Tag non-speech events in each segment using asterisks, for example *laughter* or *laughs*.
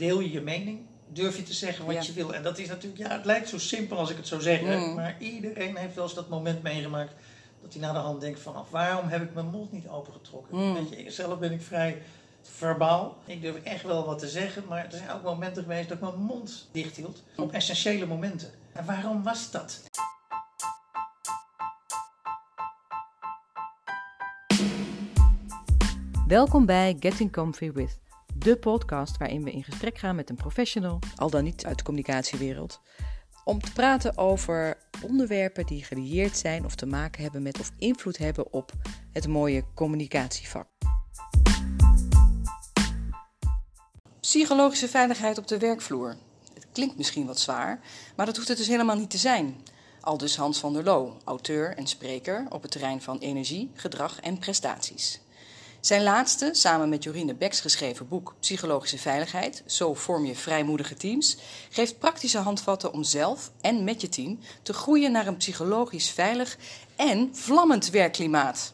deel je je mening. Durf je te zeggen wat Ja. je wil. En dat is natuurlijk, ja, het lijkt zo simpel als ik het zo zeg. Mm. Maar iedereen heeft wel eens dat moment meegemaakt. Dat hij na de hand denkt van, "Ach, waarom heb ik mijn mond niet opengetrokken? Mm. Weet je, ik- zelf ben ik vrij verbaal. Ik durf echt wel wat te zeggen. Maar er zijn ook momenten geweest dat ik mijn mond dicht hield. Op essentiële momenten. En waarom was dat? Welkom bij Getting Comfy With, de podcast waarin we in gesprek gaan met een professional. al dan niet uit de communicatiewereld, om te praten over onderwerpen die gelieerd zijn of te maken hebben met of invloed hebben op het mooie communicatievak. Psychologische veiligheid op de werkvloer. Het klinkt misschien wat zwaar, maar dat hoeft het dus helemaal niet te zijn. Aldus Hans van der Loo, auteur en spreker op het terrein van energie, gedrag en prestaties. Zijn laatste, samen met Jorine Beks geschreven boek Psychologische Veiligheid, Zo vorm je vrijmoedige teams, geeft praktische handvatten om zelf en met je team te groeien naar een psychologisch veilig en vlammend werkklimaat.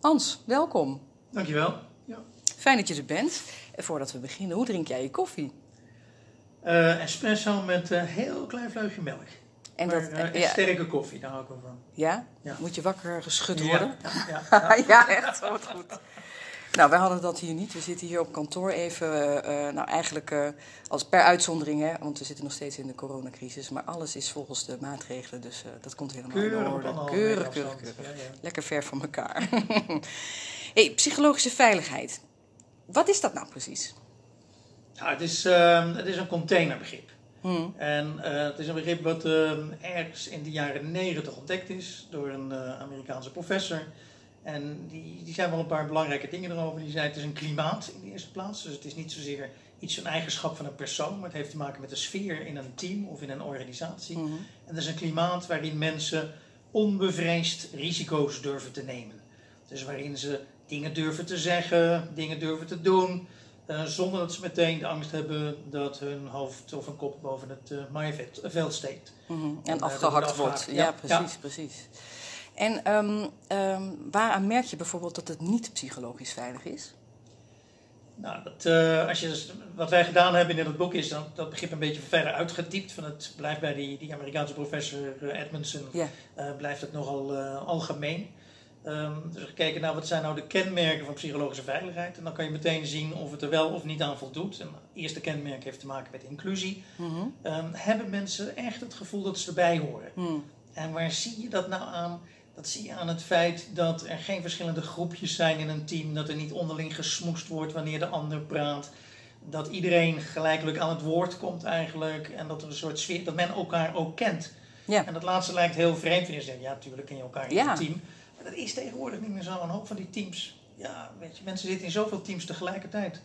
Hans, welkom. Dankjewel. Ja. Fijn dat je er bent. En voordat we beginnen, hoe drink jij je koffie? Eh, espresso met een heel klein vleugje melk. En Maar, dat, eh, ja, sterke koffie, daar hou ik wel van. ja? Ja. Moet je wakker geschud worden? ja, ja, *laughs* ja. ja, echt. Wat goed. Nou, wij hadden dat hier niet. We zitten hier op kantoor even, eh, nou eigenlijk eh, als per uitzondering, hè, want we zitten nog steeds in de coronacrisis. Maar alles is volgens de maatregelen, dus eh, dat komt helemaal Keurig in orde. Keurig, keurig, afstand. keurig. Ja, ja. Lekker ver van elkaar. *laughs* hey, psychologische veiligheid. Wat is dat nou precies? Ja, het, is, ehm, het is een containerbegrip. Hmm. En eh, het is een begrip wat ehm, ergens in de jaren negentig ontdekt is door een eh, Amerikaanse professor. En die, die zei wel een paar belangrijke dingen erover. Die zei het is een klimaat in de eerste plaats. Dus het is niet zozeer iets een eigenschap van een persoon, maar het heeft te maken met de sfeer in een team of in een organisatie. Mhm. En dat is een klimaat waarin mensen onbevreesd risico's durven te nemen. Dus waarin ze dingen durven te zeggen, dingen durven te doen, eh, zonder dat ze meteen de angst hebben dat hun hoofd of hun kop boven het uh, maaiveld steekt. Mhm. En, En eh, afgehakt wordt. Ja, precies, precies. En ehm, ehm, waaraan merk je bijvoorbeeld dat het niet psychologisch veilig is? Nou, dat, eh, als je, dus- wat wij gedaan hebben in het boek is dan, dat begrip een beetje verder uitgediept. Van het blijft bij die, die Amerikaanse professor eh, Edmondson, eh, blijft het nogal algemeen. Ehm, dus gekeken naar wat zijn nou de kenmerken van psychologische veiligheid. En dan kan je meteen zien of het er wel of niet aan voldoet. En het eerste kenmerk heeft te maken met inclusie. Mhm. Hebben mensen echt het gevoel dat ze erbij horen? Hmm. En waar zie je dat nou aan? Dat zie je aan het feit dat er geen verschillende groepjes zijn in een team. Dat er niet onderling gesmoest wordt wanneer de ander praat. Dat iedereen gelijkelijk aan het woord komt eigenlijk. En dat er een soort sfeer, dat men elkaar ook kent. Ja. En dat laatste lijkt heel vreemd. wanneer je zegt, ja natuurlijk ken je elkaar in Ja. een team. Maar dat is tegenwoordig niet meer zo. Een hoop van die teams. Ja, weet je, mensen zitten in zoveel teams tegelijkertijd.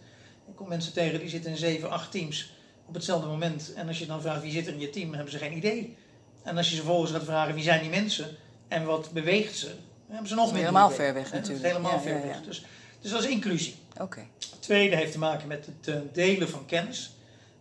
Ik kom mensen tegen die zitten in zeven, acht teams op hetzelfde moment. En als je dan vraagt wie zit er in je team, hebben ze geen idee. En als je ze vervolgens gaat vragen wie zijn die mensen en wat beweegt ze, hebben ze nog minder helemaal ver weg Hè, natuurlijk. helemaal Ja, ver ja, weg. Dus, dus dat is inclusie. Oké. Het tweede heeft te maken met het eh, delen van kennis.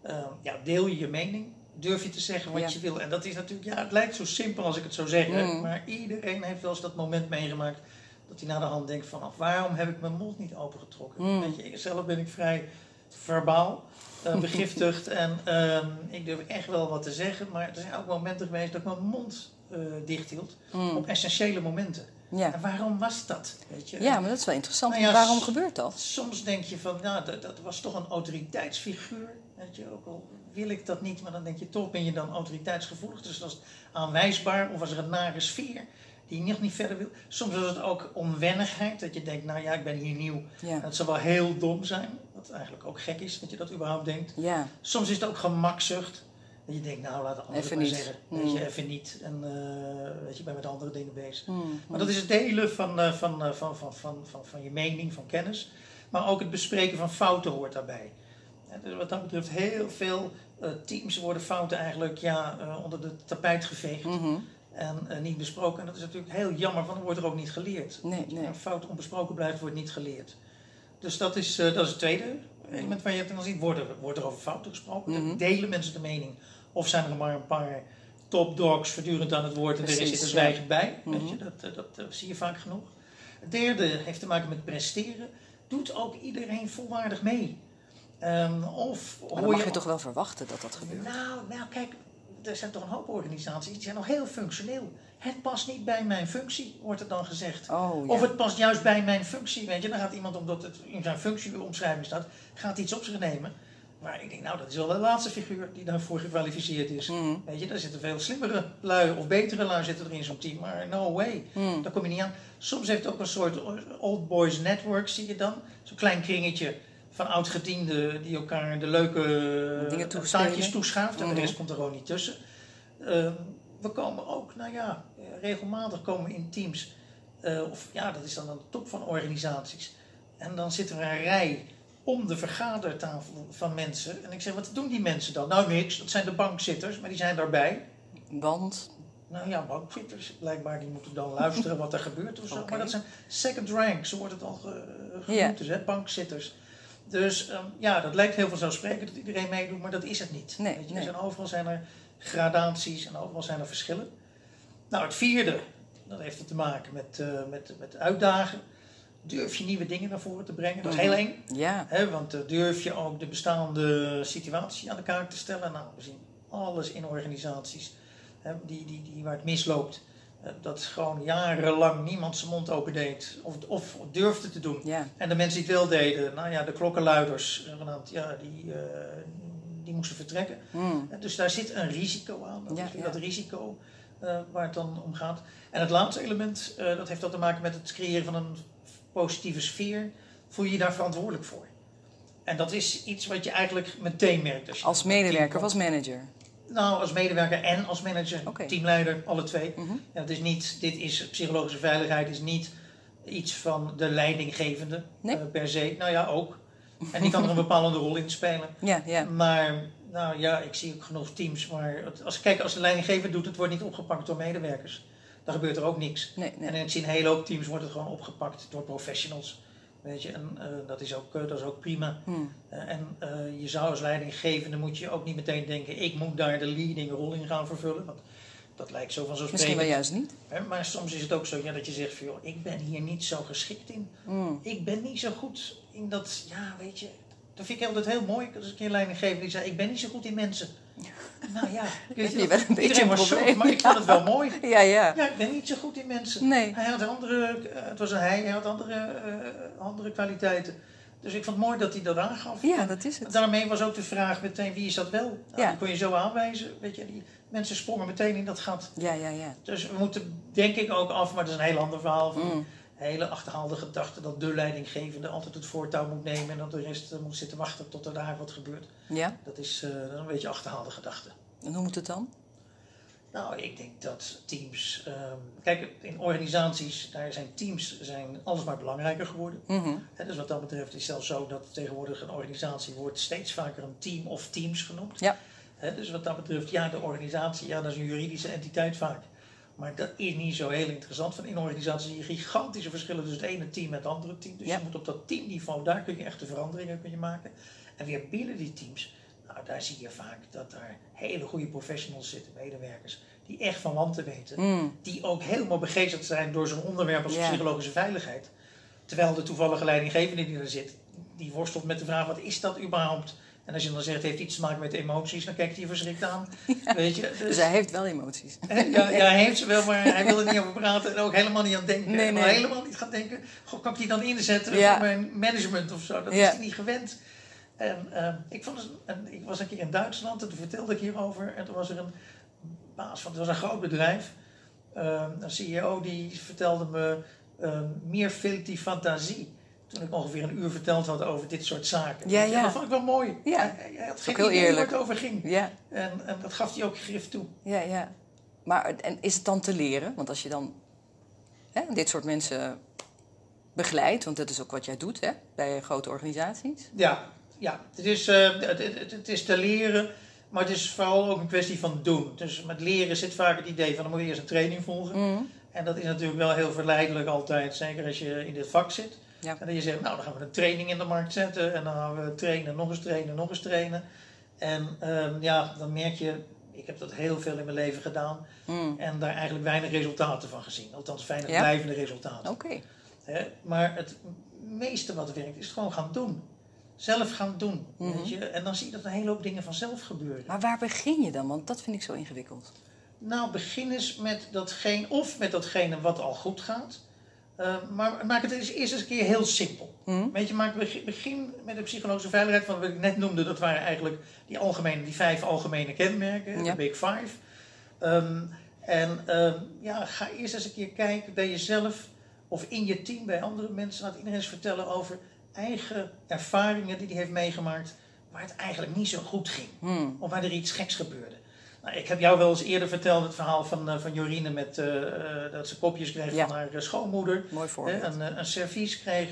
Eh, ja, deel je je mening. Durf je te zeggen wat je wil. En dat is natuurlijk, ja, het lijkt zo simpel als ik het zo zeg. hè, Mm. Maar iedereen heeft wel eens dat moment meegemaakt dat hij na de hand denkt van, "Ach, waarom heb ik mijn mond niet opengetrokken? Mm. Weet je, zelf ben ik vrij verbaal, eh, begiftigd *laughs* en ehm, ik durf echt wel wat te zeggen. Maar er zijn ook momenten geweest dat ik mijn mond eh dicht hield Hmm. op essentiële momenten. Ja. En waarom was dat? Weet je? ja, maar dat is wel interessant. Nou ja, Waarom gebeurt dat? Soms denk je van, nou, dat, dat was toch een autoriteitsfiguur. Weet je, ook al wil ik dat niet, maar dan denk je toch, ben je dan autoriteitsgevoelig? Dus dat is aanwijsbaar of was er een nare sfeer die je nog niet verder wil. Soms is het ook onwennigheid, dat je denkt, nou ja, ik ben hier nieuw. Ja. het zal wel heel dom zijn, wat eigenlijk ook gek is dat je dat überhaupt denkt. Ja. Soms is het ook gemakzucht. Dat je denkt, nou laat de ander Even het maar niet. zeggen. Hmm. Weet je, even niet. En weet je, ben met andere dingen bezig. Hmm. Maar dat is het delen van, eh, van, eh, van, van, van, van, van je mening, van kennis. Maar ook het bespreken van fouten hoort daarbij. En dus wat dat betreft, heel veel teams worden fouten eigenlijk ja, onder de tapijt geveegd Mhm. en niet besproken. En dat is natuurlijk heel jammer, want dan wordt er ook niet geleerd. Nee, nee. Een fout onbesproken blijft, wordt niet geleerd. Dus dat is, dat is het tweede element waar je het dan ziet. Wordt er, wordt er over fouten gesproken? Mhm. Delen mensen de mening? Of zijn er maar een paar top dogs voortdurend aan het woord en er er ja. zwijgend bij? Weet Mhm. je, dat, eh, dat eh, zie je vaak genoeg. Het derde heeft te maken met presteren. Doet ook iedereen volwaardig mee? Ehm, of Maar dan hoor mag je je toch wel verwachten dat dat gebeurt? Nou, nou, kijk, er zijn toch een hoop organisaties die zijn nog heel functioneel. Het past niet bij mijn functie, wordt er dan gezegd. Oh, ja. Of het past juist bij mijn functie, weet je. Dan gaat iemand, omdat het in zijn functieomschrijving staat, gaat iets op zich nemen. Maar ik denk, nou, dat is wel de laatste figuur die daarvoor gekwalificeerd is. Mm. Weet je, daar zitten veel slimmere lui of betere lui zitten er in zo'n team. Maar no way, Mm. daar kom je niet aan. Soms heeft het ook een soort old boys network, zie je dan. Zo'n klein kringetje van oud-gedienden die elkaar de leuke Dingen eh, taakjes toeschuift. En Mhm. de rest komt er gewoon niet tussen. Ehm, we komen ook, nou ja, regelmatig komen in teams. eh, of ja, dat is dan aan de top van organisaties. En dan zitten we een rij om de vergadertafel van mensen. En ik zeg, wat doen die mensen dan? Nou, niks. Dat zijn de bankzitters, maar die zijn daarbij. Want, Nou ja, bankzitters, blijkbaar, die moeten dan luisteren wat er gebeurt of zo. Maar dat zijn second rank, zo wordt het al ge, genoemd, dus, hè, bankzitters. Dus ehm, ja, dat lijkt heel vanzelfsprekend dat iedereen meedoet, maar dat is het niet. Nee, Weet je, nee. er zijn overal zijn er gradaties en overal zijn er verschillen. Nou, het vierde, dat heeft te maken met, eh, met, met uitdagen. Durf je nieuwe dingen naar voren te brengen? Dat is Mhm. heel eng. ja, Hè, want eh, durf je ook de bestaande situatie aan de kaak te stellen? Nou, we zien alles in organisaties hè, die, die, die, waar het misloopt. eh, dat gewoon jarenlang niemand zijn mond open deed of, of, of durfde te doen. ja. En de mensen die het wel deden, nou ja, de klokkenluiders, zogenaamd, ja, die, eh, die moesten vertrekken. Mm. Eh, Dus daar zit een risico aan. Dat Ja, ja. dat risico eh, waar het dan om gaat. En het laatste element, eh, dat heeft ook te maken met het creëren van een positieve sfeer. Voel je je daar verantwoordelijk voor? En dat is iets wat je eigenlijk meteen merkt. Als, medewerker of als manager. Nou, als medewerker en als manager, teamleider, alle twee. Mhm. Ja, het is niet, dit is psychologische veiligheid, is niet iets van de leidinggevende Nee. eh, per se. Nou ja, ook. En die kan er een *laughs* bepalende rol in spelen. Ja, ja. Maar nou ja, ik zie ook genoeg teams waar. Als, kijk, als de leidinggever doet, het wordt niet opgepakt door medewerkers. Dan gebeurt er ook niks. Nee, nee. En ik hele hoop teams wordt het gewoon opgepakt door professionals. Weet je, en eh, dat, is ook, eh, dat is ook prima. Mm. Eh, en je zou als leidinggevende moet je ook niet meteen denken, ik moet daar de leading rol in gaan vervullen. Want dat lijkt zo vanzelfsprekend. Misschien wel juist niet. Hè, Maar soms is het ook zo ja, dat je zegt van, joh, ik ben hier niet zo geschikt in. Mm. Ik ben niet zo goed in dat, ja, weet je, dat vind ik altijd heel mooi. Als een keer een leidinggever die zei, ik ben niet zo goed in mensen. *laughs* Nou ja, weet je wel een beetje was probleem. maar ik vond het wel *laughs* mooi. Ja, ja. Ja, ik ben niet zo goed in mensen. Nee. Hij had andere, eh, het was een hij, hij had andere, eh, andere kwaliteiten. Dus ik vond het mooi dat hij dat aangaf. Ja, dat is het. Daarmee was ook de vraag meteen, wie is dat wel? Nou, Ja. Die kon je zo aanwijzen. Weet je, die mensen sprongen meteen in dat gat. Ja, ja, ja. Dus we moeten denk ik ook af, maar dat is een heel ander verhaal. Van Mm. Hele achterhaalde gedachte dat de leidinggevende altijd het voortouw moet nemen en dat de rest eh, moet zitten wachten tot er daar wat gebeurt. Ja, Dat is, eh, een beetje achterhaalde gedachte. en hoe moet het dan? Nou, ik denk dat teams. ehm, kijk, in organisaties, daar zijn teams zijn alles maar belangrijker geworden. Hè, dus wat dat betreft is het zelfs zo dat tegenwoordig een organisatie wordt steeds vaker een team of teams genoemd. Ja. Dus wat dat betreft, ja, de organisatie, ja, dat is een juridische entiteit vaak. Maar dat is niet zo heel interessant. Van in organisaties zie je gigantische verschillen tussen het ene team en het andere team. Dus Ja. je moet op dat teamniveau, daar kun je echt de veranderingen kun je maken. En weer binnen die teams, nou, daar zie je vaak dat daar hele goede professionals zitten, medewerkers, die echt van land te weten Mm. die ook helemaal begeesterd zijn door zo'n onderwerp als psychologische veiligheid. Terwijl de toevallige leidinggevende die er zit, die worstelt met de vraag: wat is dat überhaupt? En als je dan zegt, heeft iets te maken met emoties, dan kijkt hij verschrikt aan. Weet je? Dus Dus, hij heeft wel emoties. *laughs* ja, ja, hij heeft ze wel, maar hij wil er niet over praten en ook helemaal niet aan denken. Nee, helemaal niet gaan denken, goh, kan ik die dan inzetten Ja. voor mijn management of zo? Dat is hij niet gewend. En ehm, ik, vond het, en ik was een keer in Duitsland en toen vertelde ik hierover. En toen was er een baas van, het was een groot bedrijf. Ehm, een CEO die vertelde me ehm, meer veel die fantasie. Toen ik ongeveer een uur verteld had over dit soort zaken. Ja, ja. Dat vond ik wel mooi. Ja. Hij, hij had geen ook heel idee eerlijk. waar het over ging. Ja, En, en dat gaf hij ook grif toe. ja, ja. Maar en is het dan te leren? Want als je dan hè, dit soort mensen begeleidt, want dat is ook wat jij doet hè, bij grote organisaties. Ja, ja. Het, is, eh, het, het, het is te leren, maar het is vooral ook een kwestie van doen. Dus met leren zit vaak het idee van dan moet je eerst een training volgen. Mm. En dat is natuurlijk wel heel verleidelijk altijd, zeker als je in dit vak zit. Ja. En dat je zegt, nou dan gaan we een training in de markt zetten en dan gaan we trainen, nog eens trainen, nog eens trainen. En ehm, ja, dan merk je, ik heb dat heel veel in mijn leven gedaan Mm. en daar eigenlijk weinig resultaten van gezien. Althans, weinig Ja? blijvende resultaten. Oké. Hè? Maar het meeste wat werkt is gewoon gaan doen. Zelf gaan doen. Mhm. weet je? En dan zie je dat een hele hoop dingen vanzelf gebeuren. Maar waar begin je dan? Want dat vind ik zo ingewikkeld. Nou, begin eens met datgene, of met datgene wat al goed gaat. Eh, maar maak het eerst eens een keer heel simpel. Hm? Weet je, maak begin, met de psychologische veiligheid van wat ik net noemde. Dat waren eigenlijk die, algemene, die vijf algemene kenmerken, Ja. de Big Five. Ehm, en ehm, ja, ga eerst eens een keer kijken bij jezelf of in je team, bij andere mensen. Laat iedereen eens vertellen over eigen ervaringen die hij heeft meegemaakt. Waar het eigenlijk niet zo goed ging. Hm. Of waar er iets geks gebeurde. Nou, ik heb jou wel eens eerder verteld het verhaal van, eh, van Jorine met, eh, eh, dat ze kopjes kreeg Ja. van haar schoonmoeder. Mooi Hè, voorbeeld. een, een servies kreeg.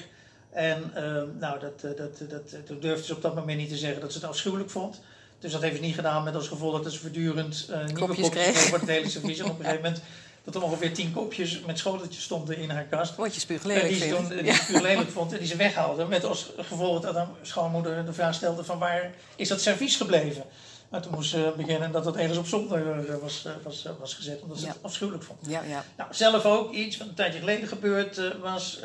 En ehm, nou, dat, dat, dat, durfde ze op dat moment niet te zeggen dat ze het afschuwelijk vond. Dus dat heeft ze niet gedaan met als gevolg dat ze voortdurend eh nieuwe Kopjes kopjes, kreeg. kreeg voor het hele *laughs* servies. En op een gegeven moment dat er ongeveer tien kopjes met schoteltjes stonden in haar kast. Wat je spuuglelijk die ze toen die ze puur lelijk vond en die ze weghaalde. Met als gevolg dat haar schoonmoeder de vraag stelde van waar is dat servies gebleven? Maar toen moest ze beginnen dat dat ergens op zolder eh, was, eh, was, eh, was gezet, omdat ze Ja. het afschuwelijk vond. Ja, ja. Nou, zelf ook iets wat een tijdje geleden gebeurd was.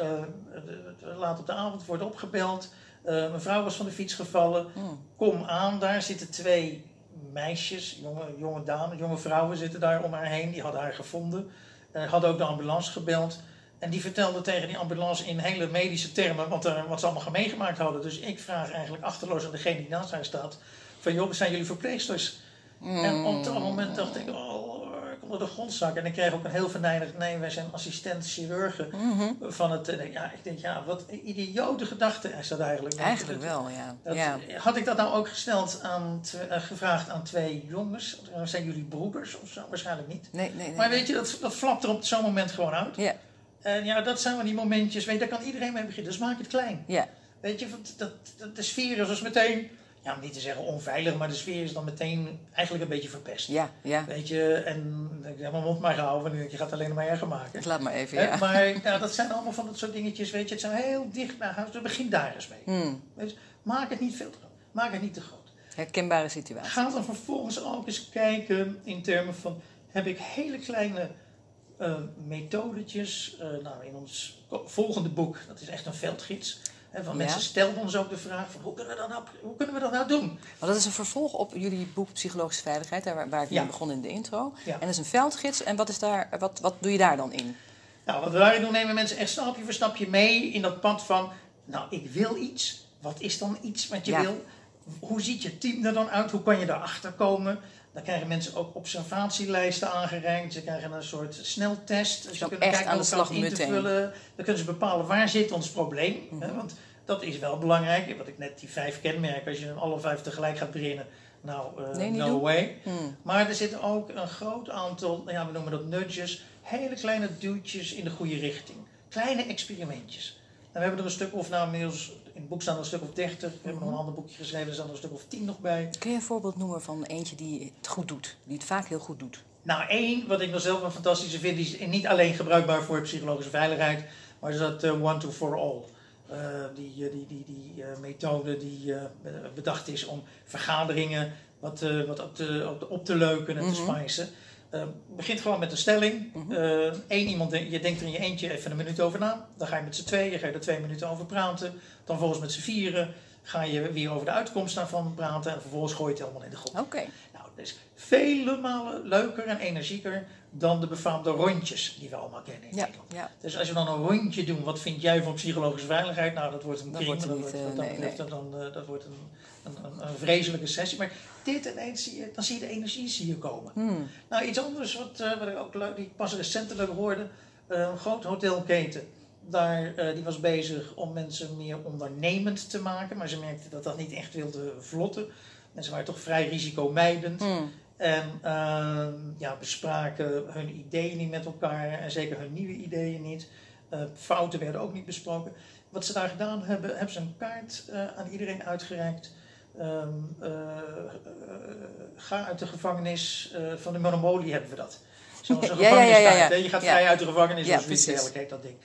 laat op de avond wordt opgebeld. Mijn vrouw was van de fiets gevallen. Hm. Kom aan, daar zitten twee meisjes, jonge, jonge dames, jonge vrouwen zitten daar om haar heen. Die hadden haar gevonden. Eh hadden ook de ambulance gebeld. En die vertelde tegen die ambulance in hele medische termen wat, er, wat ze allemaal meegemaakt hadden. Dus ik vraag eigenlijk achterloos aan degene die naast haar staat: van joh, zijn jullie verpleegsters? En op dat moment dacht ik, oh, ik onder de grond zakken. En ik kreeg ook een heel venijnig, nee, wij zijn assistent chirurgen Mhm. van het. Ja, ik denk, ja, wat een idiote gedachte is dat eigenlijk. Eigenlijk Dat- wel, ja. dat- ja. Had ik dat nou ook gesteld aan, eh, gevraagd aan twee jongens? Eh, Zijn jullie broeders of zo? Waarschijnlijk niet. Nee, nee, nee. Maar weet je, dat, dat flapt er op zo'n moment gewoon uit. Ja, En ja, dat zijn wel die momentjes, weet je, daar kan iedereen mee beginnen. Dus maak het klein. ja. Weet je, dat, dat, de sfeer is dus meteen, ja, om niet te zeggen onveilig, maar de sfeer is dan meteen eigenlijk een beetje verpest. Ja, ja. Weet je, en ik heb mijn mond maar gehouden, ik je gaat alleen maar erger maken. Laat maar even, ja. Maar ja, dat zijn allemaal van dat soort dingetjes, weet je, het zijn heel dicht bij huis, dus begin daar eens mee. Hm. Weet je, maak het niet veel te groot, maak het niet te groot. Herkenbare situatie. Ga dan vervolgens ook eens kijken in termen van, heb ik hele kleine eh, methodetjes, eh, nou in ons volgende boek, dat is echt een veldgids, hè, van Ja. mensen stelden ons ook de vraag van, hoe kunnen we dat nou, hoe kunnen we dat nou doen? Maar dat is een vervolg op jullie boek Psychologische Veiligheid, daar waar, waar ik Ja. mee begon in de intro. Ja. En dat is een veldgids. En wat, is daar, wat, wat doe je daar dan in? Nou, wat we daarin doen, nemen mensen echt stapje voor stapje mee in dat pad van, nou, ik wil iets. Wat is dan iets wat je Ja. wil? Hoe ziet je team er dan uit? Hoe kan je daarachter komen? Dan krijgen mensen ook observatielijsten aangereikt. Ze krijgen een soort sneltest. Dus ze kunnen echt kijken aan de slag in te meteen. vullen. Dan kunnen ze bepalen waar zit ons probleem. Mhm. Want dat is wel belangrijk. Wat ik net die vijf kenmerken, als je hem alle vijf tegelijk gaat beginnen, nou, eh, Nee, no doen. way. Hm. Maar er zitten ook een groot aantal, nou ja, we noemen dat nudges, hele kleine duwtjes in de goede richting. Kleine experimentjes. En we hebben er een stuk of, nou inmiddels, het boek staan er een stuk of 30. We hebben nog een ander boekje geschreven, er staan er een stuk of 10 nog bij. Kun je een voorbeeld noemen van eentje die het goed doet? Die het vaak heel goed doet? Nou, één, wat ik nog zelf een fantastische vind, die is niet alleen gebruikbaar voor psychologische veiligheid, maar is dat eh, one to for all. Eh, die, eh, die, die, die eh, methode die bedacht is om vergaderingen wat, wat op, te, op, te, op te leuken en te Mhm. Spicen. Eh, begint gewoon met een stelling. Mhm. Eén iemand, de- je denkt er in je eentje even een minuut over na. Dan ga je met z'n tweeën, ga je er twee minuten over praten. Dan volgens met z'n vieren ga je weer over de uitkomst daarvan praten. En vervolgens gooi je het helemaal in de grond. Oké. Nou, dat is vele malen leuker en energieker dan de befaamde rondjes die we allemaal kennen in Ja, Nederland. ja. Dus als we dan een rondje doen, wat vind jij van psychologische veiligheid? Nou, dat wordt een Dat kring, wordt dat niet, eh, dat nee, betreft, dan, eh, dat wordt een, een, een, een vreselijke sessie. Maar dit ineens zie je, dan zie je de energie zie je komen. Hm. Nou, iets anders wat, eh, wat ik ook leuk, die ik pas recentelijk hoorde, eh, een groot hotelketen. Daar, eh, die was bezig om mensen meer ondernemend te maken, maar ze merkten dat dat niet echt wilde vlotten. Mensen waren toch vrij risicomijdend. Hm. En ehm, ja, bespraken hun ideeën niet met elkaar en zeker hun nieuwe ideeën niet. Fouten werden ook niet besproken. Wat ze daar gedaan hebben, hebben ze een kaart aan iedereen uitgereikt. Ehm, eh, eh, ga uit de gevangenis eh, van de Monopoly hebben we dat. Zo'n zo'n Ja, hè? Je gaat vrij uit de gevangenis, Ja, of zoiets dergelijks heet dat ding.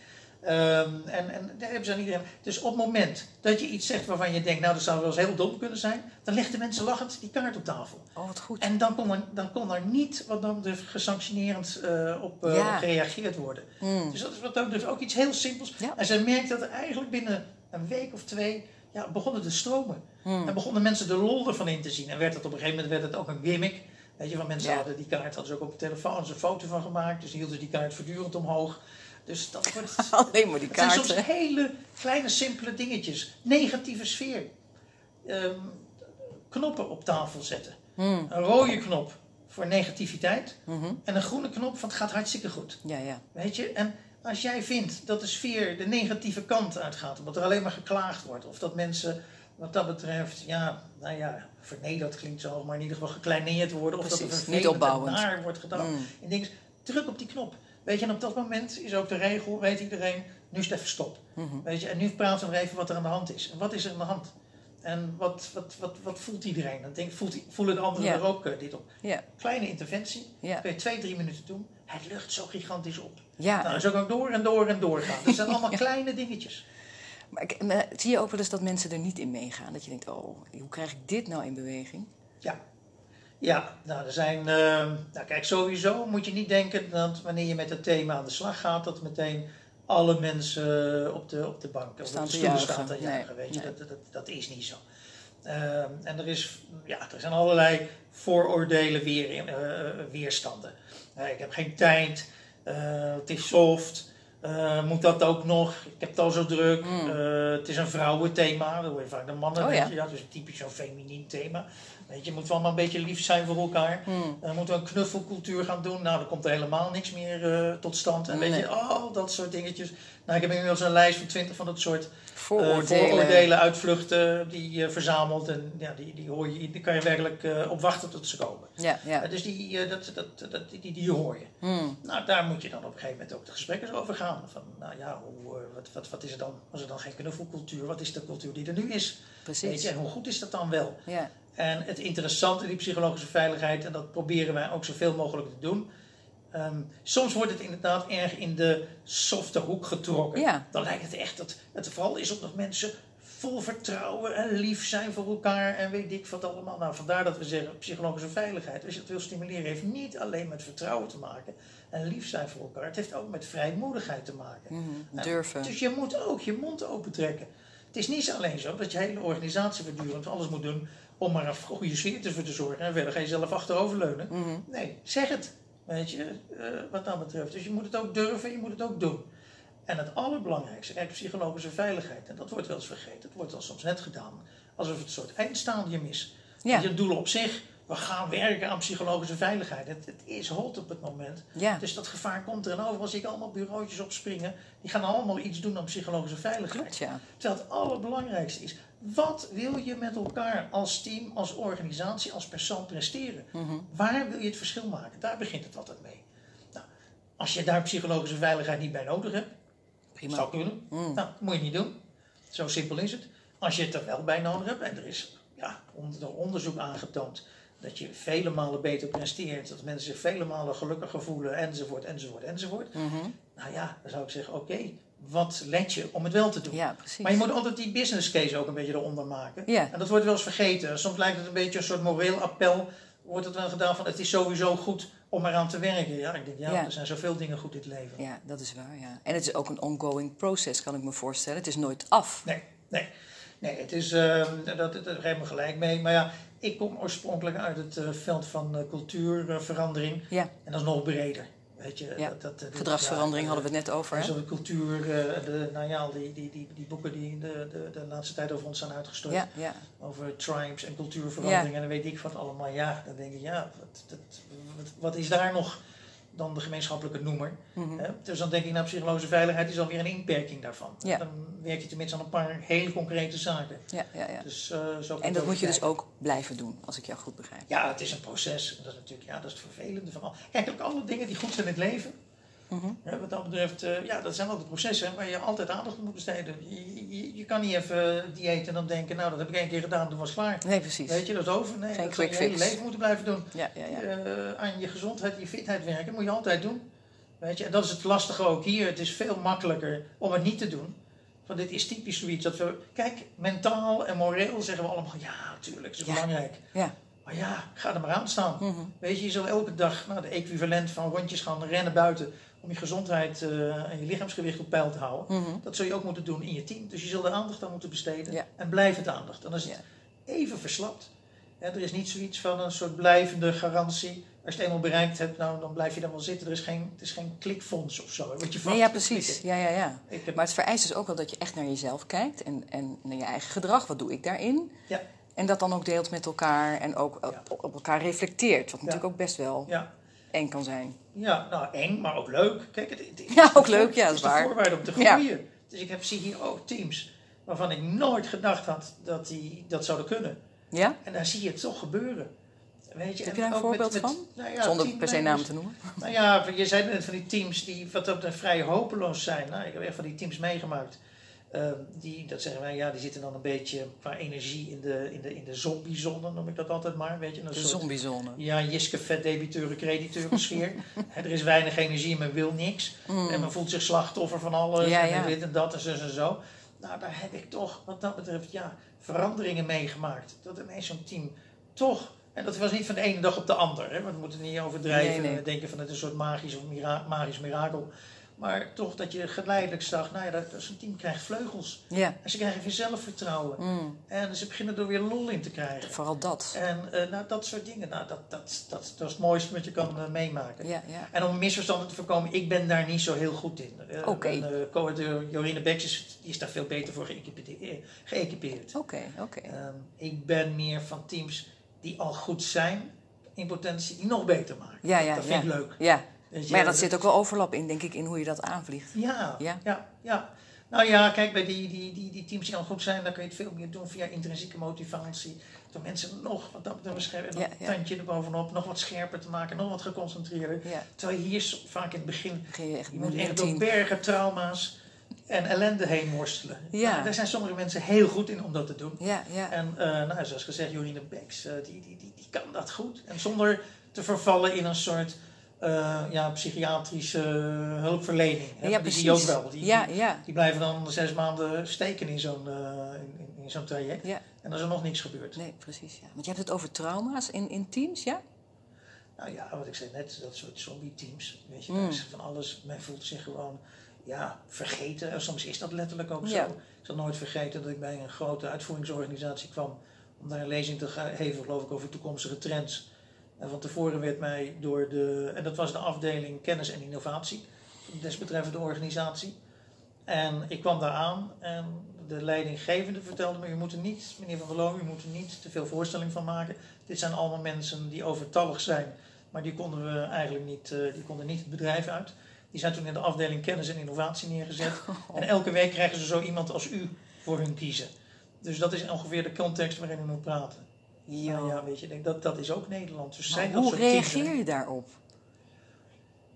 Ehm, en, en daar hebben ze aan iedereen. Dus op het moment dat je iets zegt waarvan je denkt, nou dat zou wel eens heel dom kunnen zijn, dan leggen de mensen lachend die kaart op tafel. Oh, wat goed. En dan kon er, dan kon er niet wat dan betreft gesanctionerend op, Ja. gereageerd worden. Hm. Dus dat is wat dat betreft ook iets heel simpels. Ja. En ze merkt dat er eigenlijk binnen een week of twee ja, begon het te stromen. Hmm. En begonnen mensen de lol ervan in te zien. En werd het op een gegeven moment werd het ook een gimmick. Weet je, want mensen Ja. hadden die kaart, hadden ze ook op de telefoon hadden ze een foto van gemaakt. Dus die hielden die kaart voortdurend omhoog. Dus dat wordt... *laughs* Alleen maar die Het zijn soms kaarten. hele kleine, simpele dingetjes. Negatieve sfeer. Ehm, knoppen op tafel zetten. Hmm. Een rode knop voor negativiteit. Mhm. En een groene knop van het gaat hartstikke goed. Ja, ja. Weet je? En als jij vindt dat de sfeer de negatieve kant uitgaat, omdat er alleen maar geklaagd wordt, of dat mensen wat dat betreft, ja, nou ja, vernederd klinkt zo, maar in ieder geval gekleineerd worden, of dat er niet opbouwend. naar wordt gedaan. Mm. En dingen, druk op die knop. Weet je, en op dat moment is ook de regel, weet iedereen, nu is het even stop. Mhm. Weet je, en nu praten we er even wat er aan de hand is. En wat is er aan de hand? En wat, wat, wat, wat voelt iedereen? Dan denk, voelt, voelen de anderen er ook eh, dit op? Kleine interventie, ja. kun je twee, drie minuten doen. Het lucht zo gigantisch op. ja. Nou, zo kan ik door en door en door gaan. Dat zijn *laughs* allemaal kleine dingetjes. Maar, ik- maar zie je ook wel eens dat mensen er niet in meegaan? Dat je denkt, oh, hoe krijg ik dit nou in beweging? Ja. Ja, nou, er zijn. eh, nou, kijk, sowieso moet je niet denken dat wanneer je met het thema aan de slag gaat, dat meteen alle mensen op de, op de bank of Staan op de stoelen staan te Nee, juichen. Weet je, nee. dat, dat, dat is niet zo. Eh, en er, is, ja, er zijn allerlei vooroordelen weer, eh, weerstanden. Eh, ik heb geen tijd, eh, het is soft. Eh, moet dat ook nog? Ik heb het al zo druk. Mm. Eh, het is een vrouwenthema. Dat hoor je vaak de mannen. Oh, ja. Ja, dus typisch zo'n feminien thema. Weet je, moeten we allemaal een beetje lief zijn voor elkaar. Dan moeten we een knuffelcultuur gaan doen. Nou, dan komt er helemaal niks meer eh, tot stand. En weet je, al dat soort dingetjes. Nou, ik heb inmiddels een lijst van twintig van dat soort eh, Vooroordelen. vooroordelen, uitvluchten die je verzamelt. En ja, die, die, hoor je, die kan je werkelijk eh, op wachten tot ze komen. Ja, ja. Dus die, dat, dat, dat, die, die hoor je. Hmm. Nou, daar moet je dan op een gegeven moment ook de gesprekken over gaan. Van, nou ja, hoe, wat, wat, wat is er dan? Was er dan geen knuffelcultuur? Wat is de cultuur die er nu is? Weet Precies. je, en hoe goed is dat dan wel? Ja. En het interessante in die psychologische veiligheid, en dat proberen wij ook zoveel mogelijk te doen. ehm, soms wordt het inderdaad erg in de softe hoek getrokken. Ja. Dan lijkt het echt dat het vooral is omdat mensen vol vertrouwen en lief zijn voor elkaar en weet ik wat allemaal. Nou, vandaar dat we zeggen psychologische veiligheid, als je het wil stimuleren, heeft niet alleen met vertrouwen te maken en lief zijn voor elkaar. Het heeft ook met vrijmoedigheid te maken. Mhm. Durven. Dus je moet ook je mond open trekken. Het is niet alleen zo dat je hele organisatie voortdurend alles moet doen om maar een goede sfeer te te zorgen. En verder ga je zelf achteroverleunen. Mhm. Nee, zeg het. Weet je, eh, wat dat betreft. Dus je moet het ook durven, je moet het ook doen. En het allerbelangrijkste, kijk, psychologische veiligheid, en dat wordt wel eens vergeten, het wordt wel soms net gedaan, alsof het een soort eindstadium is. Ja. Je doel op zich, we gaan werken aan psychologische veiligheid. Het, het is hot op het moment. Ja. Dus dat gevaar komt er en overal zie ik allemaal bureautjes opspringen. Die gaan allemaal iets doen aan psychologische veiligheid. Klopt, ja. Terwijl het allerbelangrijkste is, wat wil je met elkaar als team, als organisatie, als persoon presteren? Mhm. Waar wil je het verschil maken? Daar begint het altijd mee. Nou, als je daar psychologische veiligheid niet bij nodig hebt, Prima. zou kunnen. Mm. Nou, moet je niet doen. Zo simpel is het. Als je het er wel bij nodig hebt, en er is ja, onder onderzoek aangetoond dat je vele malen beter presteert, dat mensen zich vele malen gelukkiger voelen, enzovoort, enzovoort, enzovoort. Mhm. Nou ja, dan zou ik zeggen, oké, wat let je om het wel te doen? Ja, precies. Maar je moet altijd die business case ook een beetje eronder maken. Ja. En dat wordt wel eens vergeten. Soms lijkt het een beetje een soort moreel appel. Wordt het wel gedaan van het is sowieso goed om eraan te werken. Ja, ik denk ja, Ja. er zijn zoveel dingen goed in het leven. Ja, dat is waar, ja. En het is ook een ongoing process, kan ik me voorstellen. Het is nooit af. Nee, nee. Nee, het is, eh, dat, dat, daar heb ik me gelijk mee. Maar ja, ik kom oorspronkelijk uit het eh, veld van eh, cultuurverandering. Ja, En dat is nog breder. Weet je, Ja. dat, dat, dat- gedragsverandering ja, hadden we het net over, zo de cultuur, eh, de, nou ja, die, die, die, die boeken die de, de, de laatste tijd over ons zijn uitgestort. Ja, ja. Over tribes en cultuurverandering en dan weet ik wat allemaal. Ja, dan denk ik, ja, wat, dat, wat, wat is daar nog dan de gemeenschappelijke noemer? Mhm. Dus dan denk ik, nou, psychologische veiligheid is alweer een inperking daarvan. Ja. Dan werk je tenminste aan een paar hele concrete zaken. Ja, ja, ja. Dus, eh, zo En dat moet je dus ook blijven doen, als ik jou goed begrijp. Ja, het is een proces. Dat is natuurlijk, ja, dat is het vervelende van al. Kijk, ook alle dingen die goed zijn in het leven. Mhm. Hè, wat dat betreft, eh, ja, dat zijn altijd processen waar je altijd aandacht aan moet besteden. Je, je, je kan niet even dieet en dan denken, nou, dat heb ik één keer gedaan, toen was het klaar. Nee, precies. Weet je, dat is over. Nee, Geen dat zou quick je hele fix. leven moeten blijven doen. Ja, ja, ja. Eh, aan je gezondheid, je fitheid werken, dat moet je altijd doen. Weet je, en dat is het lastige ook hier. Het is veel makkelijker om het niet te doen. Want dit is typisch zoiets dat we... Kijk, mentaal en moreel zeggen we allemaal... Ja, natuurlijk, dat is Ja. belangrijk. Ja. Maar ja, ga er maar aan staan. Mhm. Weet je, je zal elke dag nou, de equivalent van rondjes gaan rennen buiten... om je gezondheid eh, en je lichaamsgewicht op peil te houden. Mhm. Dat zul je ook moeten doen in je team. Dus je zult er aandacht aan moeten besteden. Ja. En blijvend aandacht. Dan is het even verslapt. Er is niet zoiets van een soort blijvende garantie. Als je het eenmaal bereikt hebt, nou, dan blijf je dan wel zitten. Er is geen, het is geen klikfonds of zo. Wat je Nee, ja, precies. Ja, ja, ja. Heb, Maar het vereist dus ook wel dat je echt naar jezelf kijkt en, en naar je eigen gedrag. Wat doe ik daarin? Ja. En dat dan ook deelt met elkaar en ook op, Ja. op elkaar reflecteert. Wat natuurlijk ook best wel ja, eng kan zijn. ja, nou eng, maar ook leuk. Kijk, het, Ja, ook leuk, ja, dat is is waar. de voorwaarde om te Ja. groeien. Dus ik heb, zie hier ook teams waarvan ik nooit gedacht had dat die dat zouden kunnen. Ja? En dan zie je het toch gebeuren. Weet je, Heb je daar een ook voorbeeld van? nou ja, Zonder per se namen te noemen. Nou ja, je zei net van die teams die wat betreft vrij hopeloos zijn. Nou, ik heb echt van die teams meegemaakt. Eh, die, dat zeggen wij, ja, die zitten dan een beetje qua energie in de, in de, in de zombiezone, noem ik dat altijd maar. Weet je, een De soort- zombiezone. Ja, Jiske vet debiteuren, crediteuren sfeer. *laughs* Hè, er is weinig energie, men wil niks. En men voelt zich slachtoffer van alles. Ja, en ja. dit en dat en zo en zo. Nou, daar heb ik toch wat dat betreft ja, veranderingen meegemaakt. Dat ineens zo'n team toch... En dat was niet van de ene dag op de ander. Hè, want we moeten niet overdrijven Nee, nee. en denken van het is een soort magisch of mira- magisch mirakel. Maar toch dat je geleidelijk zag, nou ja, zo'n team krijgt vleugels. Ja. En ze krijgen weer zelfvertrouwen. Mm. En ze beginnen er weer lol in te krijgen. Vooral dat. En eh, nou, dat soort dingen, nou, dat, dat, dat, dat is het mooiste wat je kan eh, meemaken. Ja, ja. En om misverstanden te voorkomen, ik ben daar niet zo heel goed in. Oké. en, eh, co-auteur Jorine Beks is, daar veel beter voor geëquipe- geëquipeerd. Oké, oké. Ehm, ik ben meer van teams die al goed zijn in potentie, die nog beter maken. Ja, ja, dat vind ik leuk. Ja. Je, Maar ja, dat zit ook wel overlap in, denk ik, in hoe je dat aanvliegt. Ja, Ja. ja, ja, Nou ja, kijk, bij die, die, die, die teams die al goed zijn, dan kun je het veel meer doen via intrinsieke motivatie. Door mensen nog wat dat scherp, Ja, een tandje erbovenop, nog wat scherper te maken, nog wat geconcentreerder. Terwijl je hier vaak in het begin je echt Je moet echt door bergen trauma's en ellende heen worstelen. Ja. Nou, daar zijn sommige mensen heel goed in om dat te doen. Ja, ja. En eh, nou, zoals gezegd, Jorine Beks, eh, die, die, die, die kan dat goed. En zonder te vervallen in een soort eh, ja, psychiatrische hulpverlening. Hè? Ja, die zie je ook precies. wel. Die, Ja, die, ja. die blijven dan zes maanden steken in zo'n eh, in, in, zo'n traject. Ja. En dan is er nog niks gebeurd. Nee, precies. Ja. Want je hebt het over trauma's in, in teams, ja? Nou ja, wat ik zei net, dat soort zombie-teams. Weet je, Mm. daar is van alles. Men voelt zich gewoon ja, vergeten. En soms is dat letterlijk ook Ja. zo. Ik zal nooit vergeten dat ik bij een grote uitvoeringsorganisatie kwam om daar een lezing te geven, geloof ik, over toekomstige trends. En van tevoren werd mij door de, en dat was de afdeling kennis en innovatie, desbetreffende organisatie. En ik kwam daar aan en de leidinggevende vertelde me, u moet er niet, meneer Van der Loo, u moet er niet te veel voorstelling van maken. Dit zijn allemaal mensen die overtallig zijn, maar die konden we eigenlijk niet, eh, die konden niet het bedrijf uit. Die zijn toen in de afdeling kennis en innovatie neergezet. *laughs* En elke week krijgen ze zo iemand als u voor hun kiezen. Dus dat is ongeveer de context waarin we moet praten. Ja. Nou ja, weet je, denk dat, dat is ook Nederland. Dus zijn dat hoe soort teams, reageer je daarop?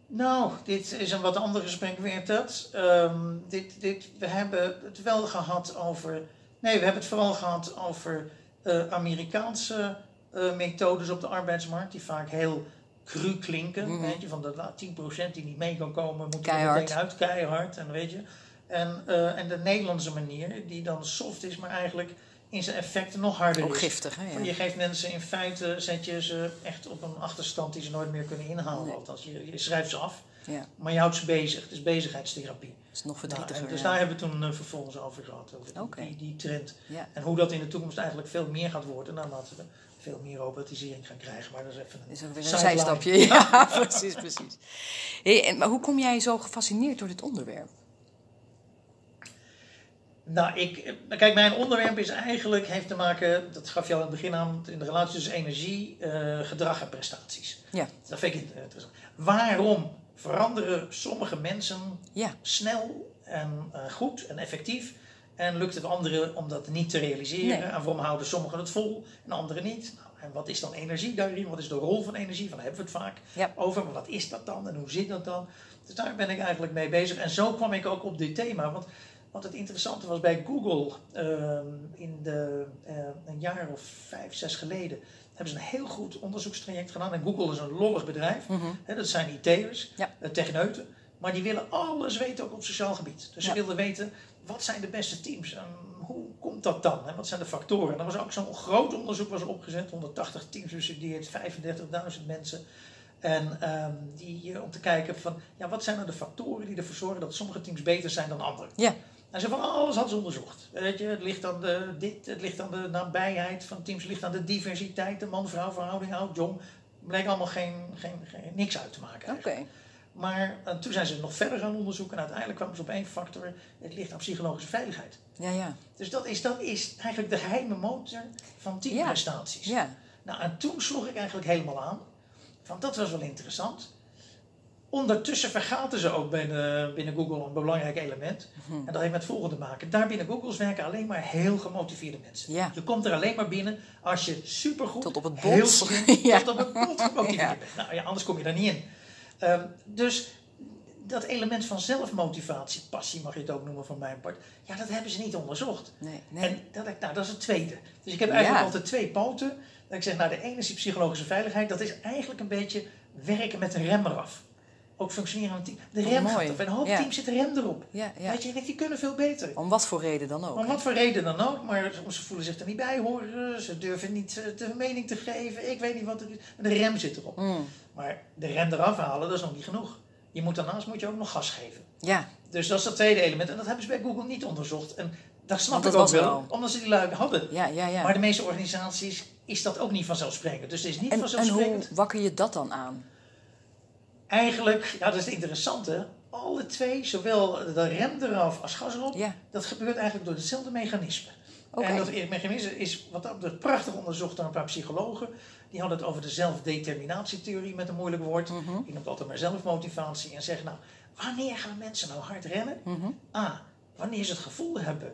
Nou, dit is een wat ander gesprek weer dat. Ehm, dit, dit, we hebben het wel gehad over. Nee, we hebben het vooral gehad over eh, Amerikaanse eh, methodes op de arbeidsmarkt, die vaak heel cru klinken. Mhm. Weet je, van de la- 10% die niet mee kan komen, moet er Keihard. meteen uit, keihard. En, weet je. En, eh, en de Nederlandse manier, die dan soft is, maar eigenlijk in zijn effecten nog harder Ook is. giftig, hè? Je geeft mensen in feite, zet je ze echt op een achterstand die ze nooit meer kunnen inhalen. Nee. Althans, je, je schrijft ze af, ja, maar je houdt ze bezig. Het is bezigheidstherapie. dat is nog Nou, verdrietiger. en dus daar hebben we toen eh, vervolgens over gehad, over die, die, die trend. Ja. En hoe dat in de toekomst eigenlijk veel meer gaat worden, naarmate we veel meer robotisering gaan krijgen. Maar dat is even een is ook weer een sideline. zijstapje. *laughs* Ja, precies, precies. Hey, en, maar hoe kom jij zo gefascineerd door dit onderwerp? Nou, ik, kijk, mijn onderwerp is eigenlijk, heeft te maken, dat gaf je al aan het begin aan, in de relatie tussen energie, eh, gedrag en prestaties. Ja. Dat vind ik interessant. Waarom veranderen sommige mensen Ja, snel en eh, goed en effectief. En lukt het anderen om dat niet te realiseren? Nee. En waarom houden sommigen het vol en anderen niet? Nou, en wat is dan energie daarin? Wat is de rol van energie? Van daar hebben we het vaak Ja. over. Maar wat is dat dan en hoe zit dat dan? Dus daar ben ik eigenlijk mee bezig. En zo kwam ik ook op dit thema. Want wat het interessante was bij Google ehm, in de, eh, een jaar of vijf, zes geleden. Hebben ze een heel goed onderzoekstraject gedaan. En Google is een lollig bedrijf. Mhm. Dat zijn IT'ers, Ja. eh, techneuten. Maar die willen alles weten, ook op sociaal gebied. Dus Ja. ze wilden weten, wat zijn de beste teams? En hoe komt dat dan? En wat zijn de factoren? En er was ook zo'n groot onderzoek was opgezet. 180 teams bestudeerd, 35.000 mensen. En ehm, die, eh, om te kijken van, ja, wat zijn nou de factoren die ervoor zorgen dat sommige teams beter zijn dan andere. Ja. En ze van alles hadden ze onderzocht. Weet je, het ligt aan de, dit, het ligt aan de nabijheid van teams, het ligt aan de diversiteit, de man-vrouw verhouding, oud, jong. Bleek allemaal geen, geen, geen, niks uit te maken. Oké. Maar eh, toen zijn ze nog verder gaan onderzoeken en uiteindelijk kwamen ze op één factor. Het ligt aan psychologische veiligheid. Ja, ja. Dus dat is, dat is eigenlijk de geheime motor van teamprestaties. Ja. Nou, en toen sloeg ik eigenlijk helemaal aan. Want dat was wel interessant. Ondertussen vergaten ze ook binnen, binnen Google een belangrijk element. Mhm. En dat heeft met het volgende te maken. Daar binnen Googles werken alleen maar heel gemotiveerde mensen. Ja. Je komt er alleen maar binnen als je supergoed, Tot op het heel bot. slim, *laughs* Ja. tot op het bot gemotiveerd Ja. bent. Nou ja, anders kom je daar niet in. Ehm, dus dat element van zelfmotivatie, passie mag je het ook noemen van mijn part. Ja, dat hebben ze niet onderzocht. Nee, nee. En dat, ik- nou, dat is het tweede. Dus ik heb eigenlijk Ja. altijd twee poten. Dat ik zeg, nou, de ene is die psychologische veiligheid. Dat is eigenlijk een beetje werken met een rem eraf. Ook functioneren team. De rem gaat eraf. En een hoop Ja. teams zit rem erop. Ja, ja. Weet je, denk, die kunnen veel beter. Om wat voor reden dan ook. Om wat voor reden dan ook, maar ze voelen zich er niet bij horen. Ze durven niet eh, de mening te geven. Ik weet niet wat er is. De rem zit erop. Mm. Maar de rem eraf halen, dat is nog niet genoeg. Je moet daarnaast moet je ook nog gas geven. Ja, Dus dat is het tweede element. En dat hebben ze bij Google niet onderzocht. En dat snap Want ik ook wel, omdat ze die lui hadden. ja, ja. ja. Maar de meeste organisaties is dat ook niet vanzelfsprekend. Dus het is niet en, en vanzelfsprekend. hoe wakker je dat dan aan? Eigenlijk, ja, dat is het interessante. Alle twee, zowel de rem eraf als gas erop, Ja, dat gebeurt eigenlijk door hetzelfde mechanisme. En dat mechanisme is wat dat prachtig onderzocht door een paar psychologen. Die hadden het over de zelfdeterminatietheorie met een moeilijk woord. Mhm, Die noemt altijd maar zelfmotivatie. En zegt nou, wanneer gaan mensen nou hard rennen? mhm. A, wanneer ze het gevoel hebben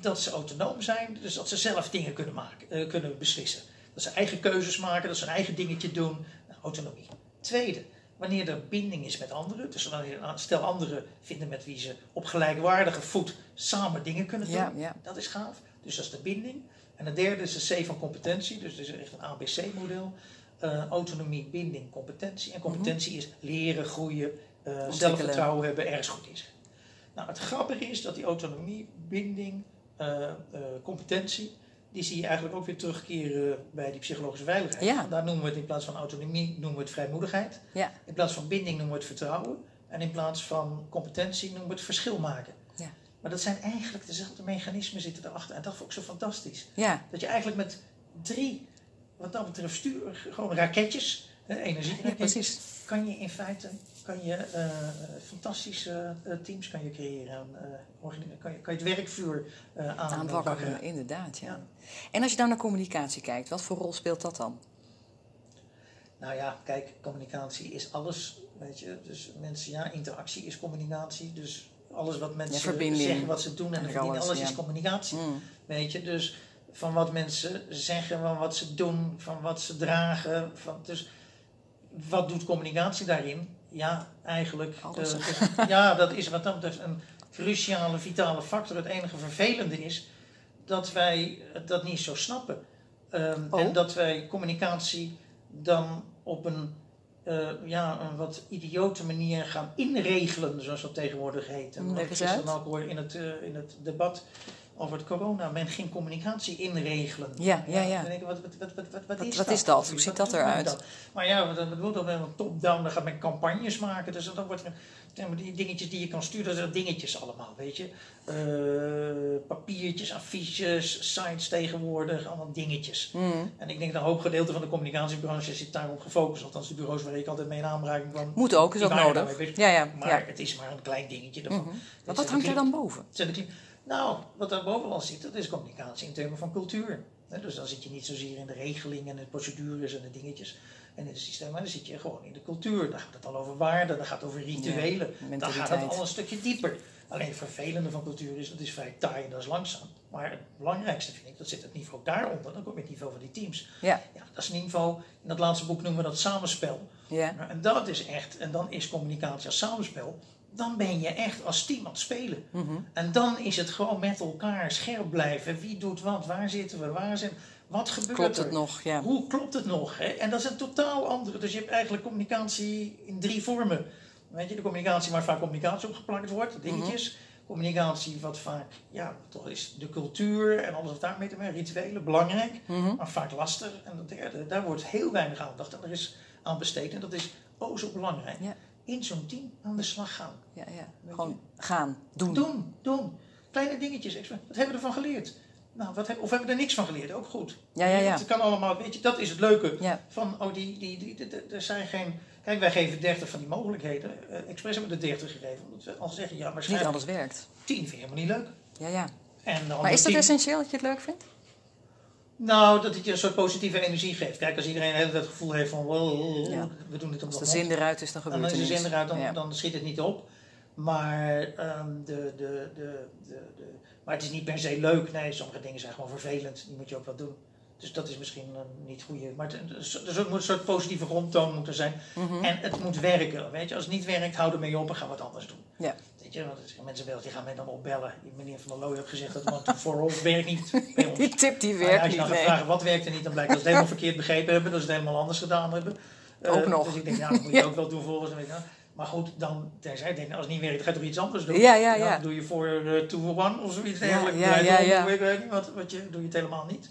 dat ze autonoom zijn, dus dat ze zelf dingen kunnen, maken, eh, kunnen beslissen. Dat ze eigen keuzes maken, dat ze hun eigen dingetje doen. Nou, autonomie. Tweede, wanneer er binding is met anderen, dus wanneer stel anderen vinden met wie ze op gelijkwaardige voet samen dingen kunnen doen. Ja, ja. Dat is gaaf. Dus dat is de binding. En de derde is de C van competentie, dus het is echt een ABC-model. Eh, autonomie, binding, competentie. En competentie is leren, groeien, eh, zelfvertrouwen hebben, ergens goed in zijn. Nou, het grappige is dat die autonomie, binding, eh, competentie, die zie je eigenlijk ook weer terugkeren bij die psychologische veiligheid. Ja. Daar noemen we het in plaats van autonomie, noemen we het vrijmoedigheid. Ja. In plaats van binding noemen we het vertrouwen. En in plaats van competentie noemen we het verschil maken. Ja. Maar dat zijn eigenlijk dezelfde mechanismen zitten erachter. En dat vond ik zo fantastisch. Ja, Dat je eigenlijk met drie, wat dat betreft, stuur, gewoon raketjes, energieraketjes, precies. Kan je in feite kan je, eh, fantastische eh, teams kan je creëren. eh, kan, je, kan je het werkvuur aan, Aanwakkeren, inderdaad. Ja. Ja. En als je nou naar communicatie kijkt, wat voor rol speelt dat dan? Nou ja, kijk, communicatie is alles. Weet je, dus mensen, ja, interactie is communicatie. Dus alles wat mensen zeggen, wat ze doen en Eigenlijk verdienen, alles alles, is communicatie. Mm. Weet je, dus van wat mensen zeggen, van wat ze doen, van wat ze dragen. Van, dus wat doet communicatie daarin? Ja, eigenlijk. Alles. eh, is- *laughs* ja, dat is wat dat betreft een cruciale, vitale factor. Het enige vervelende is dat wij dat niet zo snappen. Ehm, Oh. En dat wij communicatie dan op een, eh, ja, een wat idiote manier gaan inregelen, zoals dat tegenwoordig heet. En eens gisteren uit. ook hoorde in het, eh, in het debat over het corona. Men ging communicatie inregelen. Ja, ja, ja. Dan denk ik, wat, wat, wat, wat, wat, is wat dat? is dat? Hoe ziet dat eruit? Maar ja, dat bedoelt dan wel een top-down, dan gaat men campagnes maken. Dus dan wordt er, die dingetjes die je kan sturen, dat zijn dingetjes allemaal, weet je. Eh, papiertjes, affiches, sites tegenwoordig, allemaal dingetjes. Mm. En ik denk dat een hoop gedeelte van de communicatiebranche zit daarop gefocust. Althans, de bureaus waar ik altijd mee in aanraking kwam. Moet ook, is ook nodig. Ja, ja. Maar ja. het is maar een klein dingetje Maar zijn wat hangt er dan boven? Nou, wat daar bovenal zit, dat is communicatie in termen van cultuur. Dus dan zit je niet zozeer in de regelingen en de procedures en de dingetjes en in het systeem, maar dan zit je gewoon in de cultuur. Dan gaat het al over waarden, dan gaat het over rituelen. dan gaat het al een stukje dieper. Alleen het vervelende van cultuur is, dat is vrij taai en dat is langzaam. Maar het belangrijkste vind ik, dat zit het niveau daaronder. Dan kom je het niveau van die teams. Ja, Ja, dat is een niveau, in dat laatste boek noemen we dat samenspel. ja. En dat is echt, en dan is communicatie als samenspel, dan ben je echt als team aan het spelen. Mhm. En dan is het gewoon met elkaar scherp blijven. Wie doet wat? Waar zitten we? Waar zijn, wat gebeurt Klopt er? het nog? Ja. Hoe klopt het nog? Hè? En dat is een totaal andere. Dus je hebt eigenlijk communicatie in drie vormen. Weet je, de communicatie waar vaak communicatie op geplakt wordt, dingetjes. Communicatie wat vaak, ja, toch is de cultuur en alles wat daarmee te maken, rituelen, belangrijk, Mhm. maar vaak lastig. En dat derde, daar wordt heel weinig aandacht. En er is aan besteedt. En dat is oh zo belangrijk. Ja. In zo'n team aan de slag gaan. Ja, ja. Gewoon gaan, doen. Doen, doen. Kleine dingetjes. Wat hebben we ervan geleerd? Nou, wat heb, of hebben we er niks van geleerd? Ook goed. Ja, ja, ja. Het kan allemaal, weet je, dat is het leuke. Ja. Van, oh, die, die, die, er zijn geen... Kijk, wij geven 30 van die mogelijkheden. Uh, Express hebben we de 30 gegeven. Omdat we al zeggen, ja, Niet waarschijnlijk alles werkt. 10 vind je helemaal niet leuk. Ja, ja. En dan Maar is dat 10 essentieel dat je het leuk vindt? Nou, dat het je een soort positieve energie geeft. Kijk, als iedereen tijd het gevoel heeft van... wow, Ja. we doen dit om Als de zin eruit is, dan gebeurt dan er is de zin eruit, dan, Ja. dan schiet het niet op. Maar, ehm, de, de, de, de, de, maar het is niet per se leuk. Nee, sommige dingen zijn gewoon vervelend. Die moet je ook wat doen. Dus dat is misschien eh, niet goed. Maar het, er moet een soort positieve grondtoon moeten zijn. Mhm. En het moet werken. Weet je, als het niet werkt, hou ermee op en ga wat anders doen. Ja. Weet je, want mensen wel, die gaan mij dan opbellen. Die meneer Van der Looy heeft gezegd dat to for all werkt niet bij ons. *laughs* Die tip die ja, werkt als je niet. dan gaat vragen wat werkt er niet, dan blijkt dat ze het helemaal verkeerd begrepen hebben, dat ze het helemaal anders gedaan hebben. Eh, Ook nog. Dus ik denk, ja, dat moet je ook wel doen volgens mij. Maar goed, dan tenzij ik denk, als het niet werkt, ga je toch iets anders doen. Ja, ja, ja. Dan doe je voor eh, two for one of zoiets Ja, dergelijks. ja, ja, ja. Ik weet niet wat, wat je doe je het helemaal niet.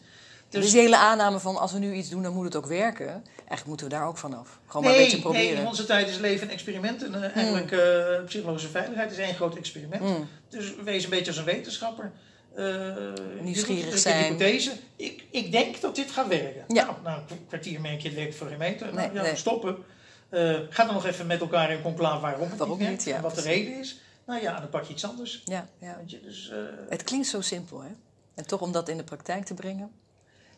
Dus Dus die hele aanname van als we nu iets doen, dan moet het ook werken. Eigenlijk moeten we daar ook vanaf. Gewoon maar een beetje proberen. nee, in onze tijd is leven een experiment. En eh, eigenlijk eh, psychologische veiligheid is één groot experiment. Mm. Dus wees een beetje als een wetenschapper. Eh, Nieuwsgierig je doet zijn. Een hypothese. Ik, ik denk dat dit gaat werken. Ja. Nou, na een kwartier merk je het werkt voor geen meter. Nou, Nee, ja, stoppen. Ga dan nog even met elkaar in conclave waarom het Waarom niet niet, ja, en wat de reden is. Nou ja, dan pak je iets anders. Ja, ja. Je, dus, Het klinkt zo simpel, hè? En toch om dat in de praktijk te brengen.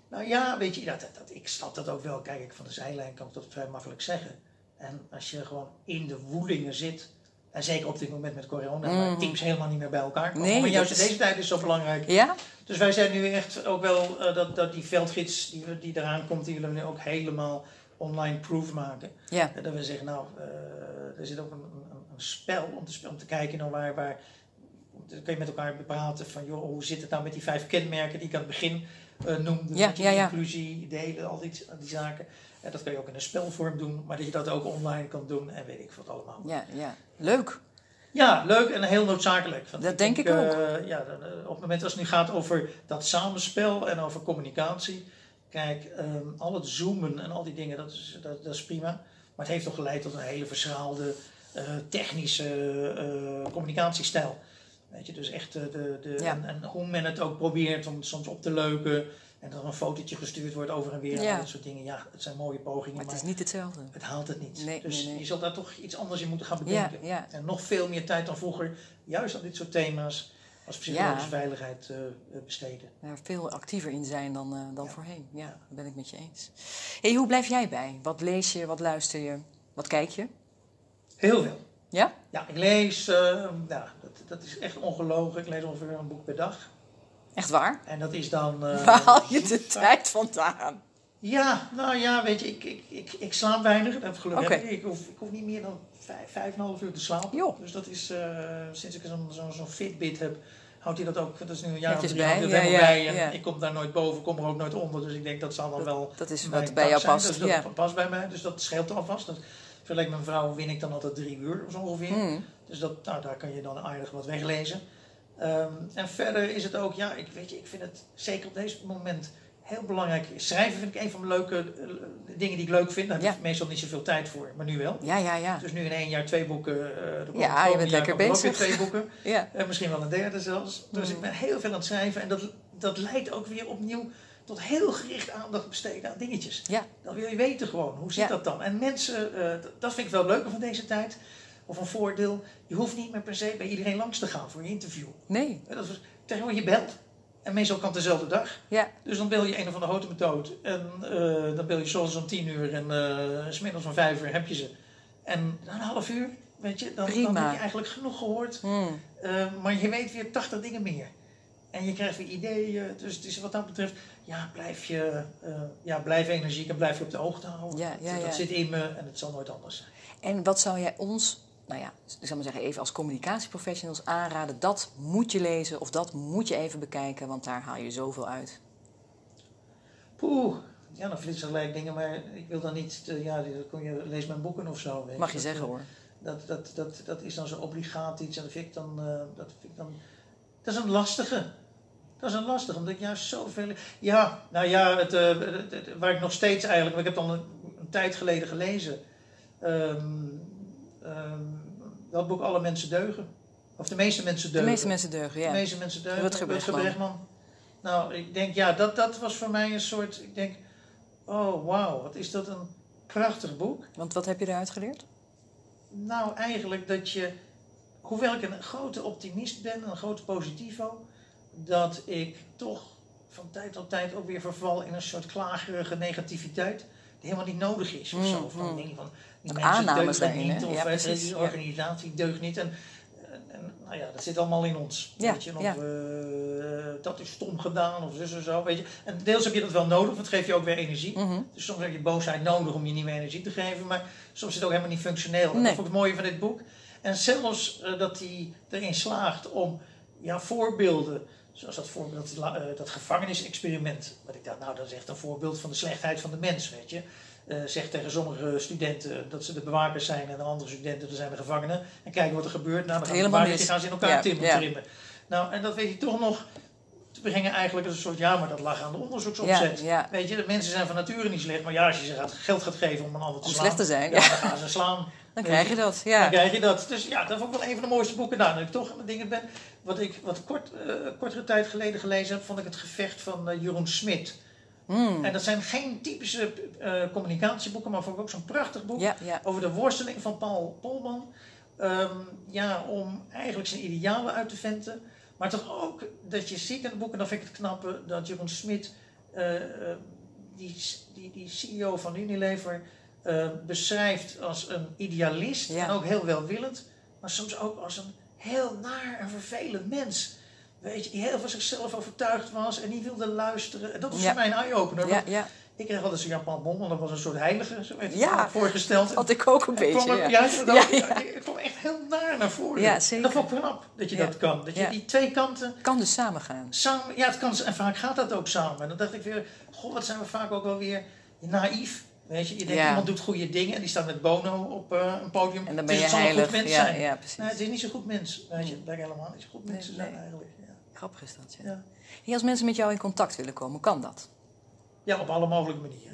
Nou ja, weet je, dat, dat, ik snap dat ook wel. Kijk, ik van de zijlijn kan ik dat vrij makkelijk zeggen. En als je gewoon in de woelingen zit... En zeker op dit moment met corona, waar Mhm. teams helemaal niet meer bij elkaar komen. Nee, maar juist is- deze tijd is zo belangrijk Ja? Dus wij zijn nu echt ook wel eh, dat, dat die veldgids die, die eraan komt, die willen we nu ook helemaal online proof maken. Ja. En dat we zeggen, nou, eh, er zit ook een, een, een spel om te, om te kijken naar waar, waar. Dan kun je met elkaar praten van, joh, hoe zit het nou met die vijf kenmerken die ik aan het begin eh, noemde? Ja, ja, ja. inclusie, delen, al die, die zaken. En dat kun je ook in een spelvorm doen, maar dat je dat ook online kan doen en weet ik wat allemaal. Ja, ja. Leuk. Ja, leuk en heel noodzakelijk. Want Dat denk ik ook. eh, ja, eh, op het moment als het nu gaat over dat samenspel en over communicatie. Kijk, ehm, al het zoomen en al die dingen, dat is, dat, dat is prima. Maar het heeft toch geleid tot een hele verschaalde eh, technische eh, communicatiestijl. Weet je, dus echt de, de, Ja. en, en hoe men het ook probeert om het soms op te leuken. En dat er een fotootje gestuurd wordt over en weer. En Ja. dat soort dingen. Ja, het zijn mooie pogingen, Maar maar, het is niet hetzelfde. het haalt het niet. Nee, dus nee, nee. je zult daar toch iets anders in moeten gaan Ja, bedenken. ja. En nog veel meer tijd dan vroeger, juist aan dit soort thema's als psychologische Ja. veiligheid eh, eh, besteden. Daar veel actiever in zijn dan, eh, dan Ja. voorheen. Ja, dat ben ik met je eens. Hey, hoe blijf jij bij? Wat lees je? Wat luister je? Wat kijk je? Heel veel. Ja? Ja, ik lees, eh, ja, dat, dat is echt ongelogen. Ik lees ongeveer een boek per dag. Echt waar? En dat is dan... eh, Waar haal je de *laughs* tijd vandaan? Ja, nou ja, weet je, ik, ik, ik, ik slaap weinig. Dat geluk Oké. heb ik. Ik hoef, ik hoef niet meer dan vijf, vijf en een half uur te slapen. Dus dat is, eh, sinds ik zo'n zo'n zo'n Fitbit heb, houdt hij dat ook, dat is nu een jaar of drie, bij, ja, helemaal ja, bij. En ja. ik kom daar nooit boven, kom er ook nooit onder. Dus ik denk, dat zal dan wel Dat is wat bij jou past. Dus dat Ja. past bij mij, dus dat scheelt alvast. Dat, vergelijk met mijn vrouw win ik dan altijd drie uur zo ongeveer. Hmm. Dus dat, nou, daar kan je dan aardig wat weglezen. Ehm, en verder is het ook, ja, ik, weet je, ik vind het zeker op deze moment heel belangrijk. Schrijven vind ik een van de leuke eh, dingen die ik leuk vind. Daar heb Ja. ik meestal niet zoveel tijd voor, maar nu wel. Ja, ja, ja. Dus nu in één jaar twee boeken. eh, Ja, je bent lekker er bezig. twee boeken. *laughs* ja. En misschien wel een derde zelfs. Dus Mm. ik ben heel veel aan het schrijven. En dat, dat leidt ook weer opnieuw tot heel gericht aandacht besteden aan dingetjes. Ja. Dan wil je weten gewoon, hoe zit Ja. dat dan? En mensen, eh, dat vind ik wel leuker van deze tijd. Of een voordeel, je hoeft niet meer per se bij iedereen langs te gaan voor je interview. Nee. Dat tegenwoordig je belt. En meestal kan het dezelfde dag. Ja. Dus dan bel je een of andere houten methode. En eh, dan bel je soms om tien uur en eh smiddags om vijf uur heb je ze. En na een half uur, weet je, dan, dan heb je eigenlijk genoeg gehoord. Hmm. Maar je weet weer 80 dingen meer. En je krijgt weer ideeën. Dus het is wat dat betreft, ja, blijf je eh, ja, blijf energiek en blijf je op de hoogte houden. Ja, ja, dat ja. zit in me en het zal nooit anders zijn. En wat zou jij ons, nou ja, ik zal maar zeggen, even als communicatieprofessionals aanraden? Dat moet je lezen of dat moet je even bekijken, want daar haal je zoveel uit. Poeh, ja, dan flitsen gelijk dingen, maar ik wil dan niet, te- ja, dat kon je, lees mijn boeken of zo. weet Mag je Dat, zeggen eh, hoor. Dat, dat, dat, dat is dan zo obligaat iets en dat vind ik dan, eh, dat vind ik dan, dat is een lastige. Dat is een lastige, omdat ik juist zoveel, ja, nou ja, het, eh, het- het- waar ik nog steeds eigenlijk, ik heb dan een, tijd geleden gelezen. Ehm, ehm, dat boek Alle Mensen Deugen. Of De Meeste Mensen De Deugen. meeste mensen deugen, ja. De meeste mensen deugen. Rutger Bregman. Bregman. Nou, ik denk, ja, dat, dat was voor mij een soort, ik denk, oh wauw, wat is dat een prachtig boek. Want wat heb je eruit geleerd? Nou, eigenlijk dat je, hoewel ik een grote optimist ben, een grote positivo, dat ik toch van tijd tot tijd ook weer verval in een soort klagerige negativiteit. Die helemaal niet nodig is of Mm, zo. Van mm. van, die mensen daarin, niet, of Ja, precies, die ja. organisatie deugt niet. En, en, en, nou ja, dat zit allemaal in ons. Ja, weet je, of eh, dat is stom gedaan of en zo. Weet je. En deels heb je dat wel nodig, want het geeft je ook weer energie. Mhm. Dus soms heb je boosheid nodig om je niet meer energie te geven, maar soms is het ook helemaal niet functioneel. En Nee. Dat vond ik het mooie van dit boek. En zelfs eh, dat hij erin slaagt om ja, voorbeelden, zoals dat voorbeeld, eh, dat gevangenisexperiment. Wat ik dacht, nou dat is echt een voorbeeld van de slechtheid van de mens, weet je. Eh zeg tegen sommige studenten dat ze de bewakers zijn en de andere studenten dat zijn de gevangenen. En kijken wat er gebeurt. Nou, dan gaan de bewakers gaan ze in elkaar Ja, timmen, ja. trimmen. Nou, en dat weet hij toch nog te brengen eigenlijk als een soort, ja, maar dat lag aan de onderzoeksopzet. Ja. Weet je, de mensen zijn van nature niet slecht, maar ja, als je ze gaat, geld gaat geven om een ander te Om slaan, slecht te zijn, ja, ja. dan gaan ze slaan. Dan krijg je dat, Dan ja. krijg je dat. Dus ja, dat vond ik wel een van de mooiste boeken. Nou, dat ik toch aan de dingen ben. Wat ik wat kort, eh, kortere tijd geleden gelezen heb, vond ik het gevecht van eh, Jeroen Smit. Mm. En dat zijn geen typische eh, communicatieboeken, maar vond ik ook zo'n prachtig boek. Ja, ja. Over de worsteling van Paul Polman. Ehm, ja, om eigenlijk zijn idealen uit te venten. Maar toch ook dat je ziet in het boek, en dat vind ik het knappe, dat Jeroen Smit, die, die, die CEO van Unilever, eh, beschrijft als een idealist Ja. en ook heel welwillend, maar soms ook als een heel naar en vervelend mens. Weet je, die heel van zichzelf overtuigd was en niet wilde luisteren. En dat was Ja. voor mij een eye-opener. Ja, want ja. Ik kreeg altijd zo'n Jan Paul dat was een soort heilige, zo werd Ja. voorgesteld. Dat had ik ook een kwam beetje, er- ja. ja, dat- *laughs* Ja, ja. Het kwam echt heel naar naar voren. Ja, zeker. Dat vond ik knap, dat je dat kan. Dat je die twee kanten Kan dus samengaan. samen... Ja, het kan, en vaak gaat dat ook samen. En dan dacht ik weer, goh, wat zijn we vaak ook wel weer naïef. Weet je, je denkt, Ja. iemand doet goede dingen en die staat met Bono op eh, een podium. En dan Het ben je het heilig. goed mens Ja, zijn. ja, precies. Nee, het is niet zo'n goed mens. Weet je, dat lijkt helemaal niet zo goed Nee, mensen zijn nee. eigenlijk. Ja. Grappig is dat, ja. Hey, als mensen met jou in contact willen komen, kan dat? ja, op alle mogelijke manieren.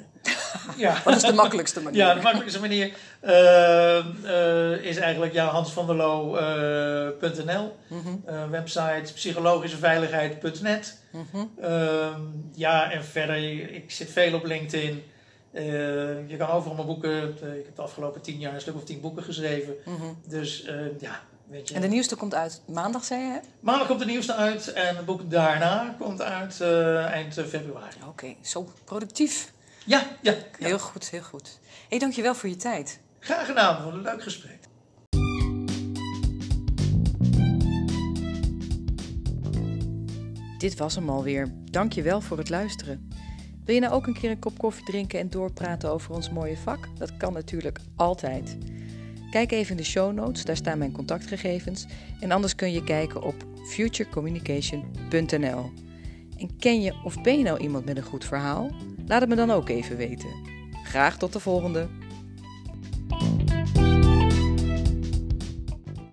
*laughs* ja. Wat is de makkelijkste manier? Ja, de makkelijkste manier eh, eh, is eigenlijk ja, hansvanderlo.nl. Mhm, Eh, website psychologischeveiligheid.net. mhm. Ehm, ja, en verder, ik zit veel op LinkedIn. Eh, je kan overal mijn boeken. eh, ik heb de afgelopen tien jaar een stuk of tien boeken geschreven. Mhm. Dus eh, ja, weet je. En de nieuwste komt uit maandag, zei je? hè? Maandag komt de nieuwste uit en het boek daarna komt uit eind februari. Oké, zo productief. Ja, ja, ja. Heel goed, heel goed. hey, dankjewel voor je tijd. graag gedaan. Wat een leuk gesprek. Dit was hem alweer. Dank je wel voor het luisteren. Wil je nou ook een keer een kop koffie drinken en doorpraten over ons mooie vak? Dat kan natuurlijk altijd. Kijk even in de show notes, daar staan mijn contactgegevens. En anders kun je kijken op futurecommunication.nl. En ken je of ben je nou iemand met een goed verhaal? Laat het me dan ook even weten. Graag tot de volgende!